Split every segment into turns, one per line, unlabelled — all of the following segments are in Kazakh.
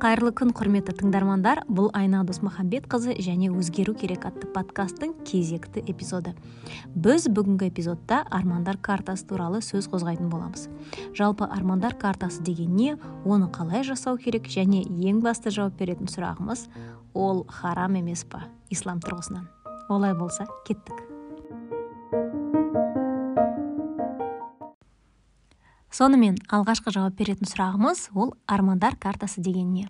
кайырлы күн құрметті тыңдармандар. Бұл айна досмахамбетқызы және өзгеру керек атты подкасттың кезекті эпизоды. Біз бүгінгі эпизодта армандар картасы туралы сөз қозғайтын боламыз. Жалпы армандар картасы деген не оны қалай жасау керек және ең басты жауап беретін сұрағымыз ол харам емес па ислам тұрғысынан? Олай болса кеттік. Сонымен алғашқы жауап беретін сұрағымыз ол армандар картасы деген не?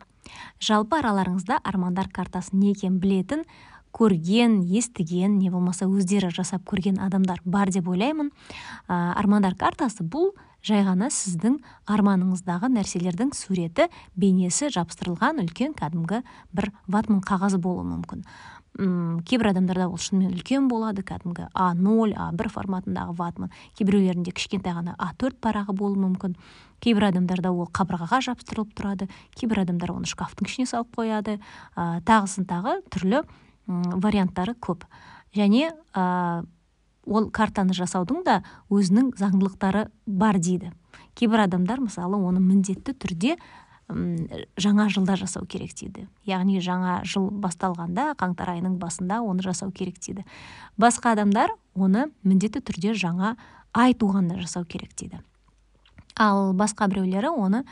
Жалпы араларыңызда армандар картасы не екенін білетін көрген естіген не болмаса өздері жасап көрген адамдар бар деп ойлаймын. Ә, армандар картасы бұл жай ғана сіздің арманыңыздағы нәрселердің суреті бейнесі жабыстырылған үлкен кәдімгі бір ватман қағазы болуы мүмкін. М кейбір адамдарда ол шынымен үлкен болады кәдімгі а ноль а бір форматындағы ватман. Кейбіреулерінде кішкентай ғана а төрт парағы болуы мүмкін. Кейбір адамдарда ол қабырғаға жабыстырылып тұрады. Кейбір адамдар оны шкафтың ішіне салып қояды. Ә, тағысын тағы түрлі варианттары көп. Және ә, ол картаны жасаудың да өзінің заңдылықтары бар дейді. Кейбір адамдар мысалы оны міндетті түрде жаңа жылда жасау керек дейді. Яғни жаңа жыл басталғанда қаңтар айының басында оны жасау керек дейді. Басқа адамдар оны міндетті түрде жаңа ай туғанда жасау керек дейді. Ал басқа біреулері оны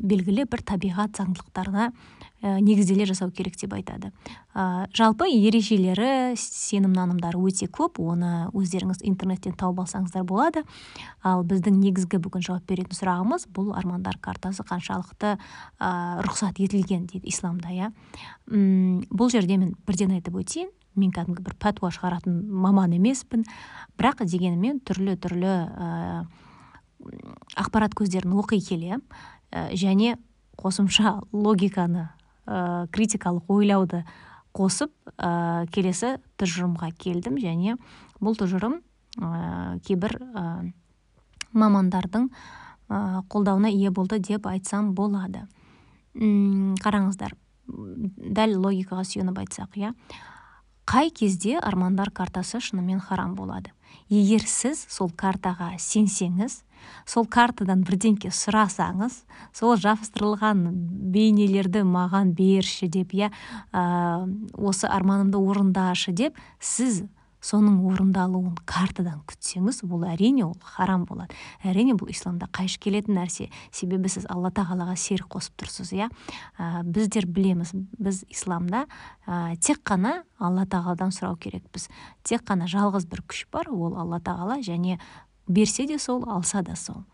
белгілі бір табиғат заңдылықтарына ә, негізделе жасау керек деп айтады. Ә, жалпы ережелері сенім нанымдары өте көп оны өздеріңіз интернеттен тауып алсаңыздар болады. Ал біздің негізгі бүгін жауап беретін сұрағымыз бұл армандар картасы қаншалықты ә, рұқсат етілген дейді исламда иә. Бұл жерде мен бірден айтып өтейін. Мен кәдімгі бір пәтуа шығаратын маман емеспін. Бірақ дегенімен түрлі түрлі ә, ақпарат көздерін оқи келе ә, және қосымша логиканы ә, критикалық ойлауды қосып ә, келесі тұжырымға келдім. Және бұл тұжырым ә, кейбір ә, мамандардың ә, қолдауына ие болды деп айтсам болады. М қараңыздар дәл логикаға сүйеніп айтсақ иә қай кезде армандар картасы шынымен харам болады? Егер сіз сол картаға сенсеңіз сол картадан бірдеңке сұрасаңыз сол жабыстырылған бейнелерді маған берші деп иә осы арманымды орындашы деп сіз соның орындалуын картадан күтсеңіз бұл әрине ол харам болады. Әрине бұл исламда қайшы келетін нәрсе. Себебі сіз алла тағалаға серік қосып тұрсыз иә. Ә, біздер білеміз біз исламда ә, тек қана алла тағаладан сұрау керекпіз. Тек қана жалғыз бір күш бар ол алла тағала және берсе де сол алса да сол.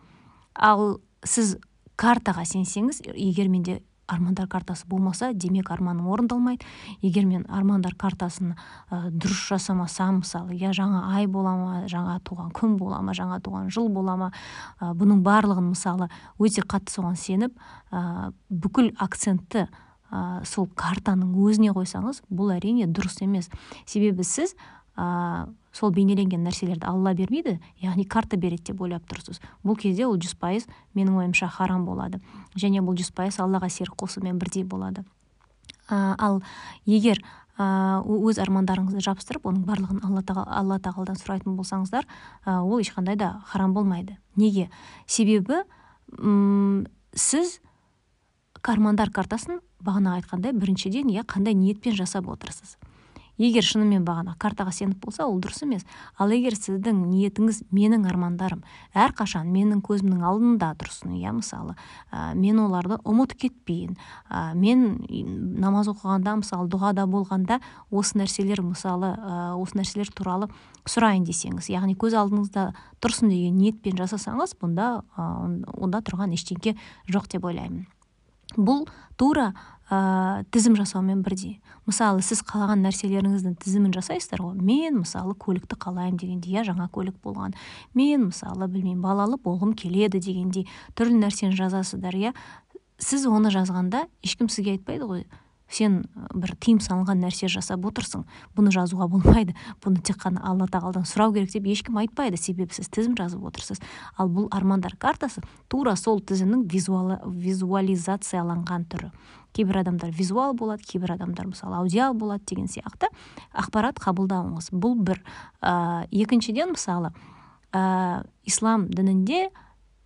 Ал сіз картаға сенсеңіз егер менде армандар картасы болмаса демек арманым орындалмайды. Егер мен армандар картасын ә, дұрыс жасамасам мысалы я жаңа ай бола ма жаңа туған күн бола ма жаңа туған жыл бола ма ә, бұның барлығын мысалы өте қатты соған сеніп ә, бүкіл акцентті ә, сол картаның өзіне қойсаңыз бұл әрине дұрыс емес. Себебі сіз ә, сол бейнеленген нәрселерді алла бермейді яғни карта береді деп ойлап тұрсыз. Бұл кезде ол жүз пайыз менің ойымша харам болады. Және бұл жүз пайыз аллаға серік қосумен бірдей болады. Ә, ал егер ә, өз армандарыңызды жабыстырып оның барлығын алла, алла тағаладан сұрайтын болсаңыздар ә, ол ешқандай да харам болмайды. Неге? Себебі м сіз армандар картасын бағана айтқандай біріншіден иә қандай ниетпен жасап отырсыз. Егер шынымен бағана картаға сеніп болса ол дұрыс емес. Ал егер сіздің ниетіңіз менің армандарым әрқашан менің көзімнің алдында тұрсын иә мысалы ә, мен оларды ұмытып кетпейін ә, мен намаз оқығанда мысалы дұғада болғанда осы нәрселер мысалы ә, осы нәрселер туралы сұрайын десеңіз яғни көз алдыңызда тұрсын деген ниетпен жасасаңыз бұнда онда тұрған ештеңке жоқ деп ойлаймын. Бұл тура ә, тізім жасаумен бірдей. Мысалы сіз қалаған нәрселеріңіздің тізімін жасайсыздар ғой. Мен мысалы көлікті қалаймын дегендей иә жаңа көлік болған мен мысалы білмеймін балалы болғым келеді дегендей түрлі нәрсені жазасыздар иә? Сіз оны жазғанда ешкім сізге айтпайды ғой. Сен бір тыйым салынған нәрсе жасап отырсың бұны жазуға болмайды бұны тек қана алла тағаладан сұрау керек деп ешкім айтпайды себебі сіз тізім жазып отырсыз. Ал бұл армандар картасы тура сол тізімнің визуализацияланған түрі. Кейбір адамдар визуал болады кейбір адамдар мысалы аудиал болады деген сияқты ақпарат қабылдауыңыз. Бұл бір ә, екіншіден мысалы ә, ислам дінінде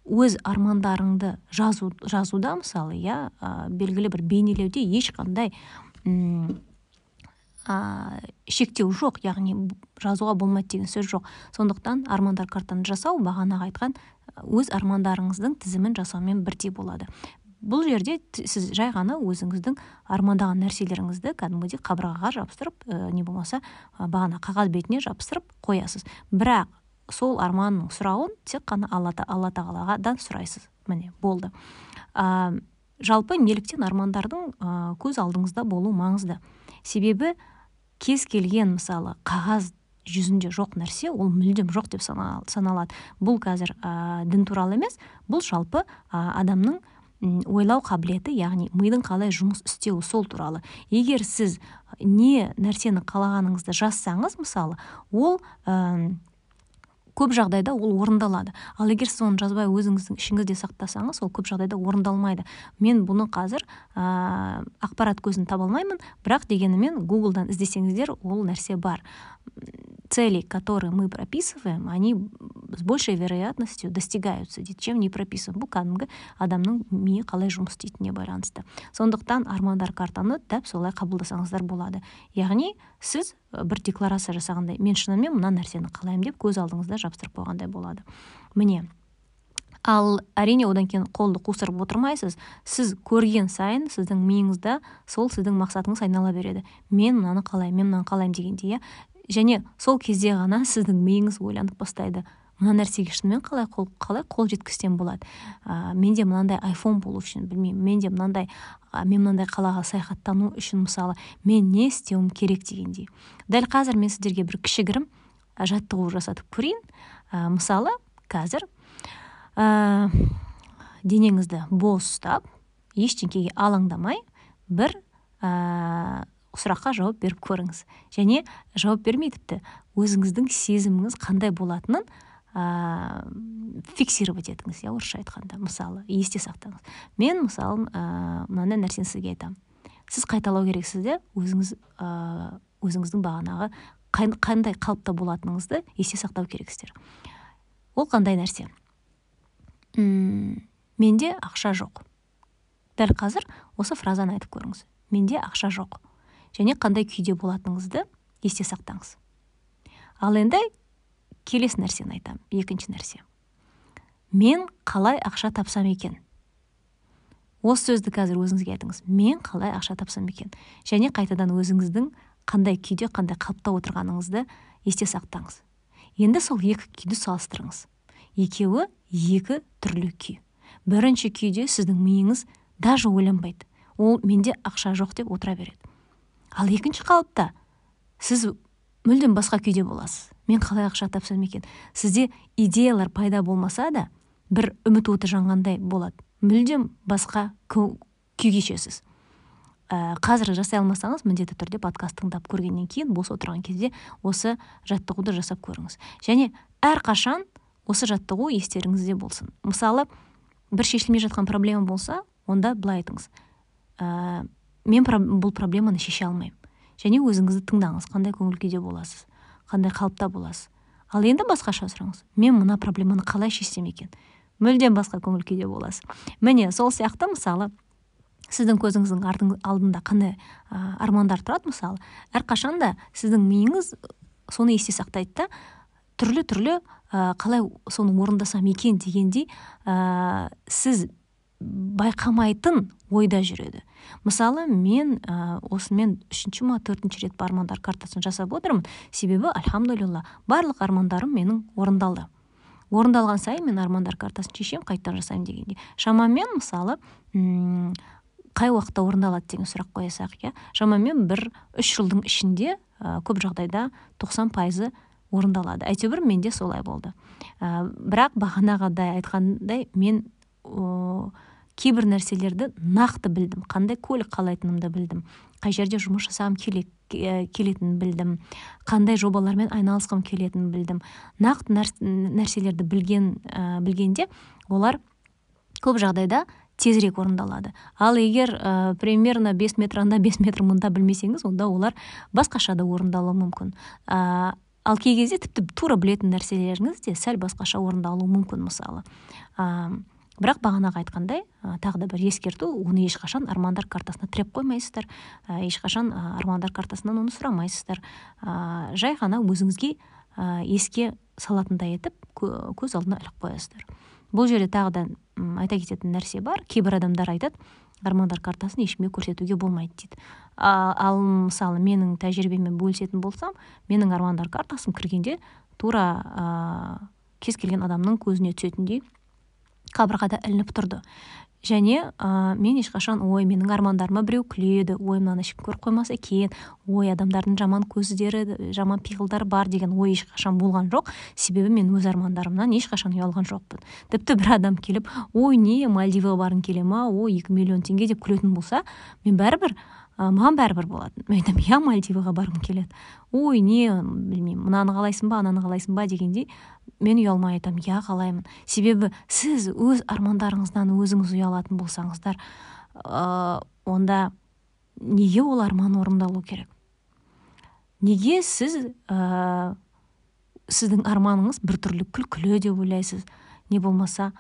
өз армандарыңды жазу, жазуда мысалы иә белгілі бір бейнелеуде ешқандай ә, шектеу жоқ яғни жазуға болмайды деген сөз жоқ. Сондықтан армандар картаны жасау бағанағы айтқан өз армандарыңыздың тізімін жасаумен бірдей болады. Бұл жерде сіз жай ғана өзіңіздің армандаған нәрселеріңізді кәдімгідей қабырғаға жабыстырып ә, не болмаса бағана қағаз бетіне жабыстырып қоясыз. Бірақ сол арманның сұрауын тек қана алла, алла тағаладан сұрайсыз. Міне болды. Ә, жалпы неліктен армандардың ә, көз алдыңызда болу маңызды? Себебі кез келген мысалы қағаз жүзінде жоқ нәрсе ол мүлдем жоқ деп саналады. Бұл қазір ә, дін туралы емес бұл жалпы ә, адамның ойлау қабілеті яғни мидың қалай жұмыс істеуі сол туралы. Егер сіз не нәрсені қалағаныңызды жазсаңыз мысалы ол көп жағдайда ол орындалады. Ал егер сіз оны жазбай өзіңіздің ішіңізде сақтасаңыз ол көп жағдайда орындалмайды. Мен бұны қазір ә, ақпарат көзін таба алмаймын бірақ дегенімен гуглдан іздесеңіздер ол нәрсе бар. Цели которые мы прописываем они с большей вероятностью достигаются чем не прописываем бұл кәдімгі адамның миы қалай жұмыс істейтініне байланысты. Сондықтан армандар картаны дәп солай қабылдасаңыздар болады. Яғни сіз бір декларация жасағандай мен шынымен мына нәрсені қалаймын деп көз алдыңызда жабыстырып қойғандай болады. Міне ал әрине одан кейін қолды қусырып отырмайсыз. Сіз көрген сайын сіздің миыңызда сол сіздің мақсатыңыз айнала береді. Мен мынаны қалаймын мен мынаны қалаймын дегендей иә және сол кезде ғана сіздің миыңыз ойланып бастайды. Мына нәрсеге шынымен қалай қол қалай қол жеткізсем болады? Ә, менде мынандай айфон болу үшін білмеймін. Менде мынандай ә, мен мынандай қалаға саяхаттану үшін мысалы мен не істеуім керек дегендей. Дәл қазір мен сіздерге бір кішігірім жаттығу жасатып көрейін. Ә, мысалы қазір ә, денеңізді бос ұстап ештеңкеге алаңдамай бір сұраққа жауап беріп көріңіз. Және жауап бермей тіпті. Өзіңіздің сезіміңіз қандай болатынын ә, фиксировать етіңіз иә орысша айтқанда. Мысалы есте сақтаңыз. Мен мысалы ә, мынандай нәрсені сізге айтамын. Сіз қайталау керексіз де өзіңіз ә, өзіңіздің бағанағы қандай қалыпта болатыныңызды есте сақтау керексіздер. Ол қандай нәрсе? Үм, менде ақша жоқ. Дәл қазір осы фразаны айтып көріңіз. Менде ақша жоқ. Және қандай күйде болатыныңызды есте сақтаңыз. Ал енді келесі нәрсені айтамын екінші нәрсе. Мен қалай ақша тапсам екен? Осы сөзді қазір өзіңізге айтыңыз. Мен қалай ақша тапсам екен? Және қайтадан өзіңіздің қандай күйде қандай қалыпта отырғаныңызды есте сақтаңыз. Енді сол екі күйді салыстырыңыз. Екеуі екі түрлі күй. Бірінші күйде сіздің миыңыз даже ойланбайды. Ол менде ақша жоқ деп отыра береді. Ал екінші қалыпта сіз мүлдем басқа күйде боласыз. Мен қалай ақша тапсам екен? Сізде идеялар пайда болмаса да бір үміт оты жанғандай болады. Мүлдем басқа күй кешесіз. Ә, қазір жасай алмасаңыз міндетті түрде подкаст тыңдап көргеннен кейін бос отырған кезде осы жаттығуды жасап көріңіз. Және әрқашан осы жаттығу естеріңізде болсын. Мысалы бір шешілмей жатқан проблема болса онда былай айтыңыз. Ә, мен бұл проблеманы шеше алмаймын. Және өзіңізді тыңдаңыз қандай көңіл күйде боласыз қандай қалыпта боласыз. Ал енді басқаша сұраңыз мен мына проблеманы қалай шешсем екен? Мүлдем басқа көңіл күйде боласыз. Міне сол сияқты мысалы сіздің көзіңіздің алдында қандай ә, армандар тұрады мысалы әрқашан да сіздің миыңыз соны есте сақтайды да түрлі түрлі ә, қалай соны орындасам екен дегендей ә, сіз байқамайтын ойда жүреді. Мысалы мен ә, осымен үшінші ма төртінші рет армандар картасын жасап отырмын. Себебі альхамдулилля барлық армандарым менің орындалды. Орындалған сайын мен армандар картасын шешемін қайтадан жасаймын дегенде. Шамамен мысалы м қай уақытта орындалады деген сұрақ қоясақ иә шамамен бір үш жылдың ішінде ә, көп жағдайда тоқсан пайызы орындалады. Әйтеуір менде солай болды. Ә, бірақ бағанағыдай айтқандай мен кейбір нәрселерді нақты білдім. Қандай көлік қалайтынымды білдім. Қай жерде жұмыс жасағым келетінін білдім. Қандай жобалармен айналысқым келетінін білдім. Нақты нәрселерді білген ә, білгенде олар көп жағдайда тезірек орындалады. Ал егер ә, примерно бес метр анда бес метр мында білмесеңіз онда олар басқаша да орындалуы мүмкін. Ә, ал кей кезде тіпті тура білетін нәрселеріңіз де сәл басқаша орындалуы мүмкін мысалы. Ә, бірақ бағанағы айтқандай ә, тағы да бір ескерту оны ешқашан армандар картасына тіреп қоймайсыздар. Ә, ешқашан армандар картасынан оны сұрамайсыздар. Ә, жай ғана өзіңізге ә, еске салатындай етіп көз алдына іліп қоясыздар. Бұл жерде тағы да айта кететін нәрсе бар. Кейбір адамдар айтады армандар картасын ешкімге көрсетуге болмайды дейді. Ал мысалы менің тәжірибеммен бөлісетін болсам менің армандар картасым кіргенде тура ә, кез келген адамның көзіне түсетіндей қабырғада ілініп тұрды. Және ә, мен ешқашан ой менің армандарыма біреу күледі ой мынаны ешкім көріп қоймаса екен ой адамдардың жаман көздері жаман пиғылдары бар деген ой ешқашан болған жоқ. Себебі мен өз армандарымнан ешқашан ұялған жоқпын. Тіпті бір адам келіп ой не мальдиваға барғың келе ма? Ой екі миллион теңге деп күлетін болса мен бәрібір ә, маған бәрібір болатын. Мен айтамын иә мальдиваға барғым келеді ой не білмеймін мынаны қалайсың ба ананы қалайсың ба? дегендей мен ұялмай айтамын иә қалаймын себебі сіз өз армандарыңыздан өзіңіз ұялатын болсаңыздар ә, онда неге ол арман орындалу керек? Неге сіз ә, сіздің арманыңыз біртүрлі күлкілі деп ойлайсыз? Не болмаса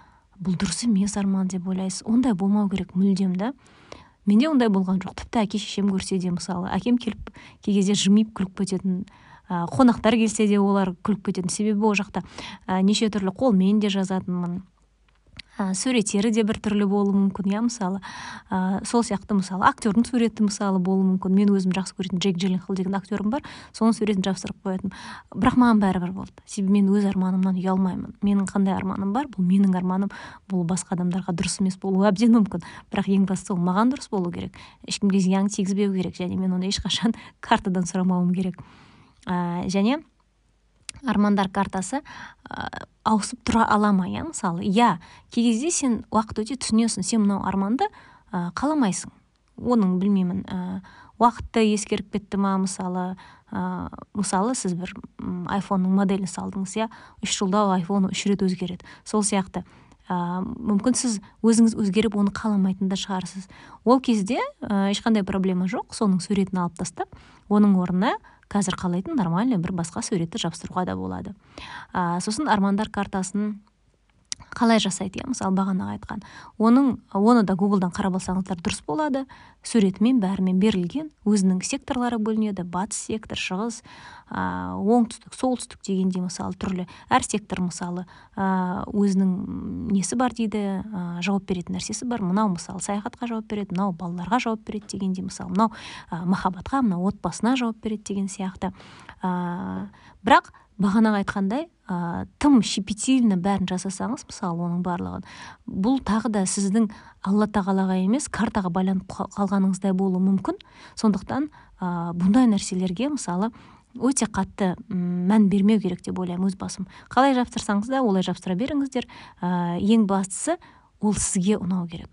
бұл дұрыс емес арман деп ойлайсыз? Ондай болмау керек мүлдем да. Менде ондай болған жоқ. Тіпті әке шешем көрсе де мысалы әкем келіп кей кезде жымиып күліп кететін қонақтар келсе де олар күліп кететін себебі ол жақта ә, неше түрлі қолмен де жазатынмын. Ә, суреттері де біртүрлі болуы мүмкін иә мысалы. Ә, сол сияқты мысалы актердің суреті мысалы болуы мүмкін. Мен өзім жақсы көретін джек джилленхол деген актерім бар соның суретін жабыстырып қоятынмын. Бірақ маған бәрібір болды. Себебі мен өз арманымнан ұялмаймын. Менің қандай арманым бар бұл менің арманым. Бұл басқа адамдарға дұрыс емес болуы әбден мүмкін. Бірақ ең бастысы ол маған дұрыс болу керек. Ешкімге зиян тигізбеу керек және мен оны ешқашан картадан сұрамауым керек. Және армандар картасы ә, ауысып тұра ала ма иә мысалы иә кей кезде сен уақыт өте түсінесің сен мынау арманды ә, қаламайсың оның білмеймін ә, уақытты ескеріп кетті ма мысалы ә, мысалы сіз бір айфонның моделін салдыңыз иә үш жылда айфон үш рет өзгереді. Сол сияқты ә, мүмкін сіз өзіңіз өзгеріп оны қаламайтын да шығарсыз. Ол кезде ә, ешқандай проблема жоқ соның суретін алып тастап оның орнына қазір қалайтын нормальный бір басқа суретті жабыстыруға да болады. Ә, сосын армандар картасын қалай жасайды иә? мысалы бағанағы айтқан. Оның оны да гуглдан қарап алсаңыздар дұрыс болады. Суретімен бәрімен берілген өзінің секторлары бөлінеді. Батыс сектор шығыс ә, оңтүстік солтүстік дегендей мысалы түрлі. Әр сектор мысалы ә, өзінің несі бар дейді ә, жауап беретін нәрсесі бар. Мынау мысалы саяхатқа жауап береді мынау балаларға жауап береді дегендей мысалы мынау ә, махаббатқа мынау отбасына жауап береді деген сияқты. Ә, бірақ бағанағы айтқандай ә, тым щепетильно бәрін жасасаңыз мысалы оның барлығын. Бұл тағы да сіздің алла тағалаға емес картаға байланып қалғаныңыздай болуы мүмкін. Сондықтан ә, бұндай нәрселерге мысалы өте қатты мән бермеу керек деп ойлаймын өз басым. Қалай жапсырсаңыз да олай жапсыра беріңіздер. Ә, ең бастысы ол сізге ұнау керек.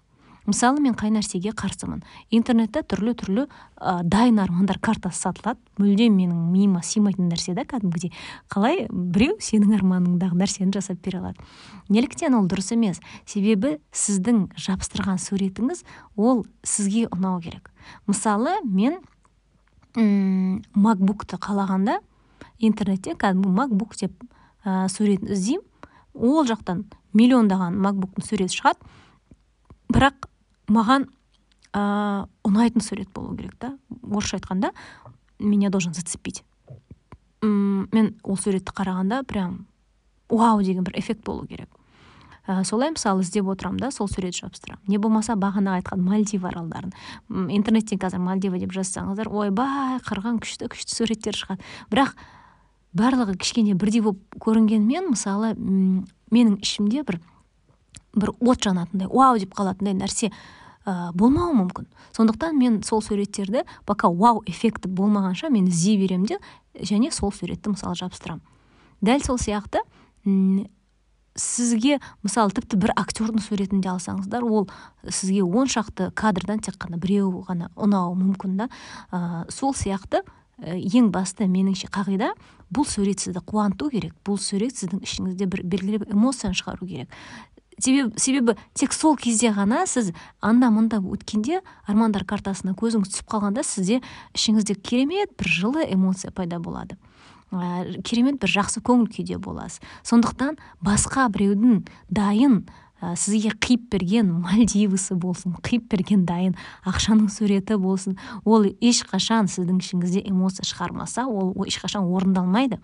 Мысалы мен қай нәрсеге қарсымын? Интернетте түрлі түрлі ә, дайын армандар картасы сатылады. Мүлдем менің миыма сыймайтын нәрсе да кәдімгідей. Қалай? Біреу сенің арманыңдағы нәрсені жасап бере алады. Неліктен ол дұрыс емес. Себебі сіздің жабыстырған суретіңіз ол сізге ұнау керек. Мысалы мен м макбукты қалағанда интернетте кәдімгі макбук деп ә, суретін іздеймін. Ол жақтан миллиондаған макбуктың суреті шығады. Бірақ маған ә, ұнайтын сурет болу керек та. Орысша айтқанда меня должен зацепить. М мен ол суретті қарағанда прям вау деген бір эффект болу керек. Ә, солай мысалы іздеп отырамын да сол суретті жабыстырамын. Не болмаса бағана айтқан мальдив аралдарын. Интернеттен қазір мальдива деп жазсаңыздар ойбай қырғын күшті күшті суреттер шығады. Бірақ барлығы кішкене бірдей болып көрінгенімен мысалы менің ішімде бір бір от жанатындай вау деп қалатындай нәрсе ә, болмауы мүмкін. Сондықтан мен сол суреттерді пока вау эффекті болмағанша мен іздей беремін де және сол суретті мысалы жабыстырамын. Дәл сол сияқты сізге мысалы тіпті бір актердің суретін де алсаңыздар ол сізге он шақты кадрдан тек қана біреу ғана ұнауы мүмкін да. Ә, сол сияқты ең басты меніңше қағида бұл сурет сізді қуанту керек бұл сурет сіздің ішіңізде бір белгілі бір эмоцияны шығару керек. Себебі, тек сол кезде ғана сіз анда мында өткенде армандар картасына көзіңіз түсіп қалғанда сізде ішіңізде керемет бір жылы эмоция пайда болады. Керемет бір жақсы көңіл күйде боласыз. Сондықтан басқа біреудің дайын ә, сізге қиып берген мальдивысы болсын қиып берген дайын ақшаның суреті болсын ол ешқашан сіздің ішіңізде эмоция шығармаса ол ешқашан орындалмайды.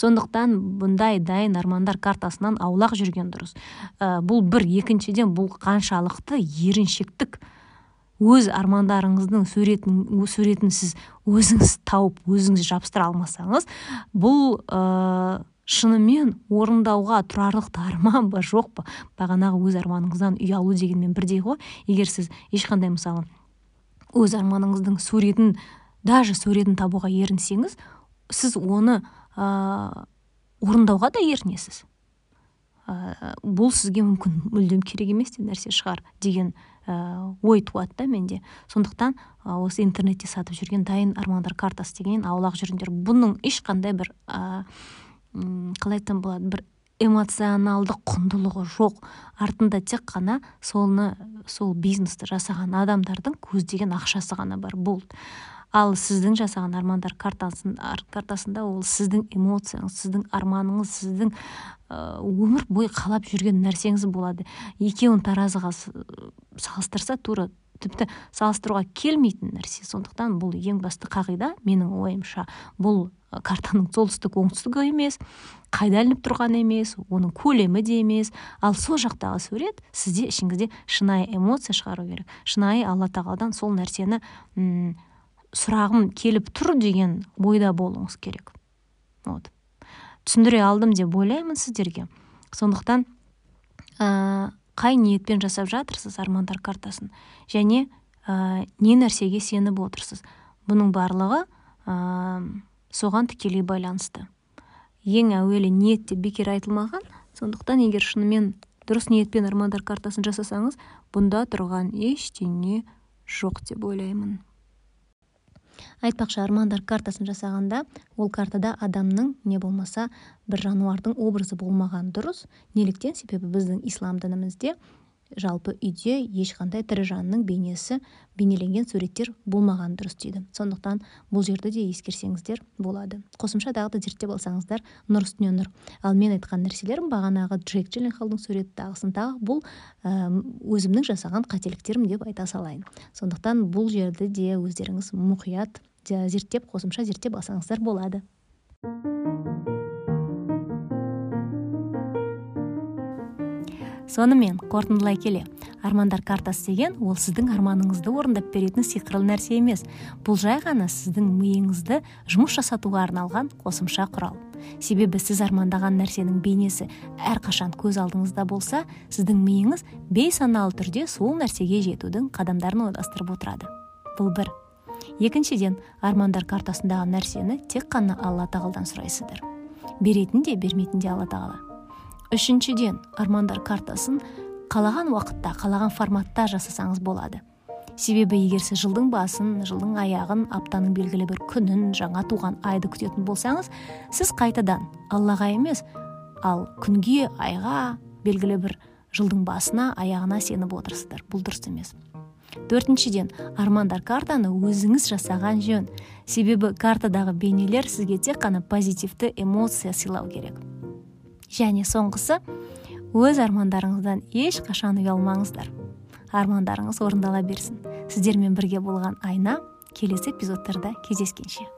Сондықтан бұндай дайын армандар картасынан аулақ жүрген дұрыс. Ә, бұл бір екіншіден бұл қаншалықты еріншектік. Өз армандарыңыздың суретін суретін сіз өзіңіз тауып өзіңіз жабыстыра алмасаңыз бұл ә, шынымен орындауға тұрарлық арман ба жоқ па? Бағанағы өз арманыңыздан ұялу дегенмен бірдей ғой. Егер сіз ешқандай мысалы өз арманыңыздың суретін даже суретін табуға ерінсеңіз сіз оны ә, орындауға да ерінесіз. Ә, бұл сізге мүмкін мүлдем керек емес те нәрсе шығар деген ә, ой туады да менде. Сондықтан ә, осы интернетте сатып жүрген дайын армандар картасы дегеннен аулақ жүріңдер. Бұның ешқандай бір қалай айтсам болады бір эмоционалдық құндылығы жоқ. Артында тек қана соны сол бизнесті жасаған адамдардың көздеген ақшасы ғана бар болды ал сіздің жасаған армандар картасын, картасында ол сіздің эмоцияңыз сіздің арманыңыз сіздің өмір бойы қалап жүрген нәрсеңіз болады. Екеуін таразыға салыстырса тура тіпті салыстыруға келмейтін нәрсе. Сондықтан бұл ең басты қағида менің ойымша бұл картаның солтүстік оңтүстігі емес қайда ілініп тұрғаны емес оның көлемі де емес. Ал сол жақтағы сурет сізде ішіңізде шынайы эмоция шығару керек. Шынайы алла тағаладан сол нәрсені м сұрағым келіп тұр деген ойда болуыңыз керек. Вот. Түсіндіре алдым деп ойлаймын сіздерге. Сондықтан ә, қай ниетпен жасап жатырсыз армандар картасын және ә, не нәрсеге сеніп отырсыз? Бұның барлығы ә, соған тікелей байланысты. Ең әуелі ниет деп бекер айтылмаған. Сондықтан егер шынымен дұрыс ниетпен армандар картасын жасасаңыз бұнда тұрған ештеңе жоқ деп ойлаймын. Айтпақшы армандар картасын жасағанда ол картада адамның не болмаса бір жануардың образы болмаған дұрыс. Неліктен? Себебі біздің ислам дінімізде жалпы үйде ешқандай тірі жанның бейнесі бейнеленген суреттер болмаған дұрыс дейді. Сондықтан бұл жерді де ескерсеңіздер болады. Қосымша тағы да зерттеп алсаңыздар нұр үстіне нұр. Ал мен айтқан нәрселерім бағанағы джек джилленхолдың суреті тағысын тағы бұл өзімнің жасаған қателіктерім деп айта салайын. Сондықтан бұл жерді де өздеріңіз мұқият зерттеп қосымша зерттеп алсаңыздар болады. Сонымен қорытындылай келе. Армандар картасы деген ол сіздің арманыңызды орындап беретін сиқырлы нәрсе емес. Бұл жай ғана сіздің миыңызды жұмыс жасатуға арналған қосымша құрал. Себебі сіз армандаған нәрсенің бейнесі әрқашан көз алдыңызда болса сіздің миыңыз бейсаналы түрде сол нәрсеге жетудің қадамдарын ойластырып отырады. Бұл бір. Екіншіден армандар картасындағы нәрсені тек қана алла тағаладан сұрайсыздар. Беретін де бермейтін де алла тағала. Үшіншіден армандар картасын қалаған уақытта қалаған форматта жасасаңыз болады. Себебі егер сіз жылдың басын жылдың аяғын аптаның белгілі бір күнін жаңа туған айды күтетін болсаңыз сіз қайтадан аллаға емес ал күнге айға белгілі бір жылдың басына аяғына сеніп отырсыздар. Бұл дұрыс емес. Төртіншіден армандар картаны өзіңіз жасаған жөн. Себебі картадағы бейнелер сізге тек қана позитивті эмоция сыйлау керек. Және соңғысы өз армандарыңыздан ешқашан ұялмаңыздар. Армандарыңыз орындала берсін. Сіздермен бірге болған айна келесі эпизодтарда кездескенше.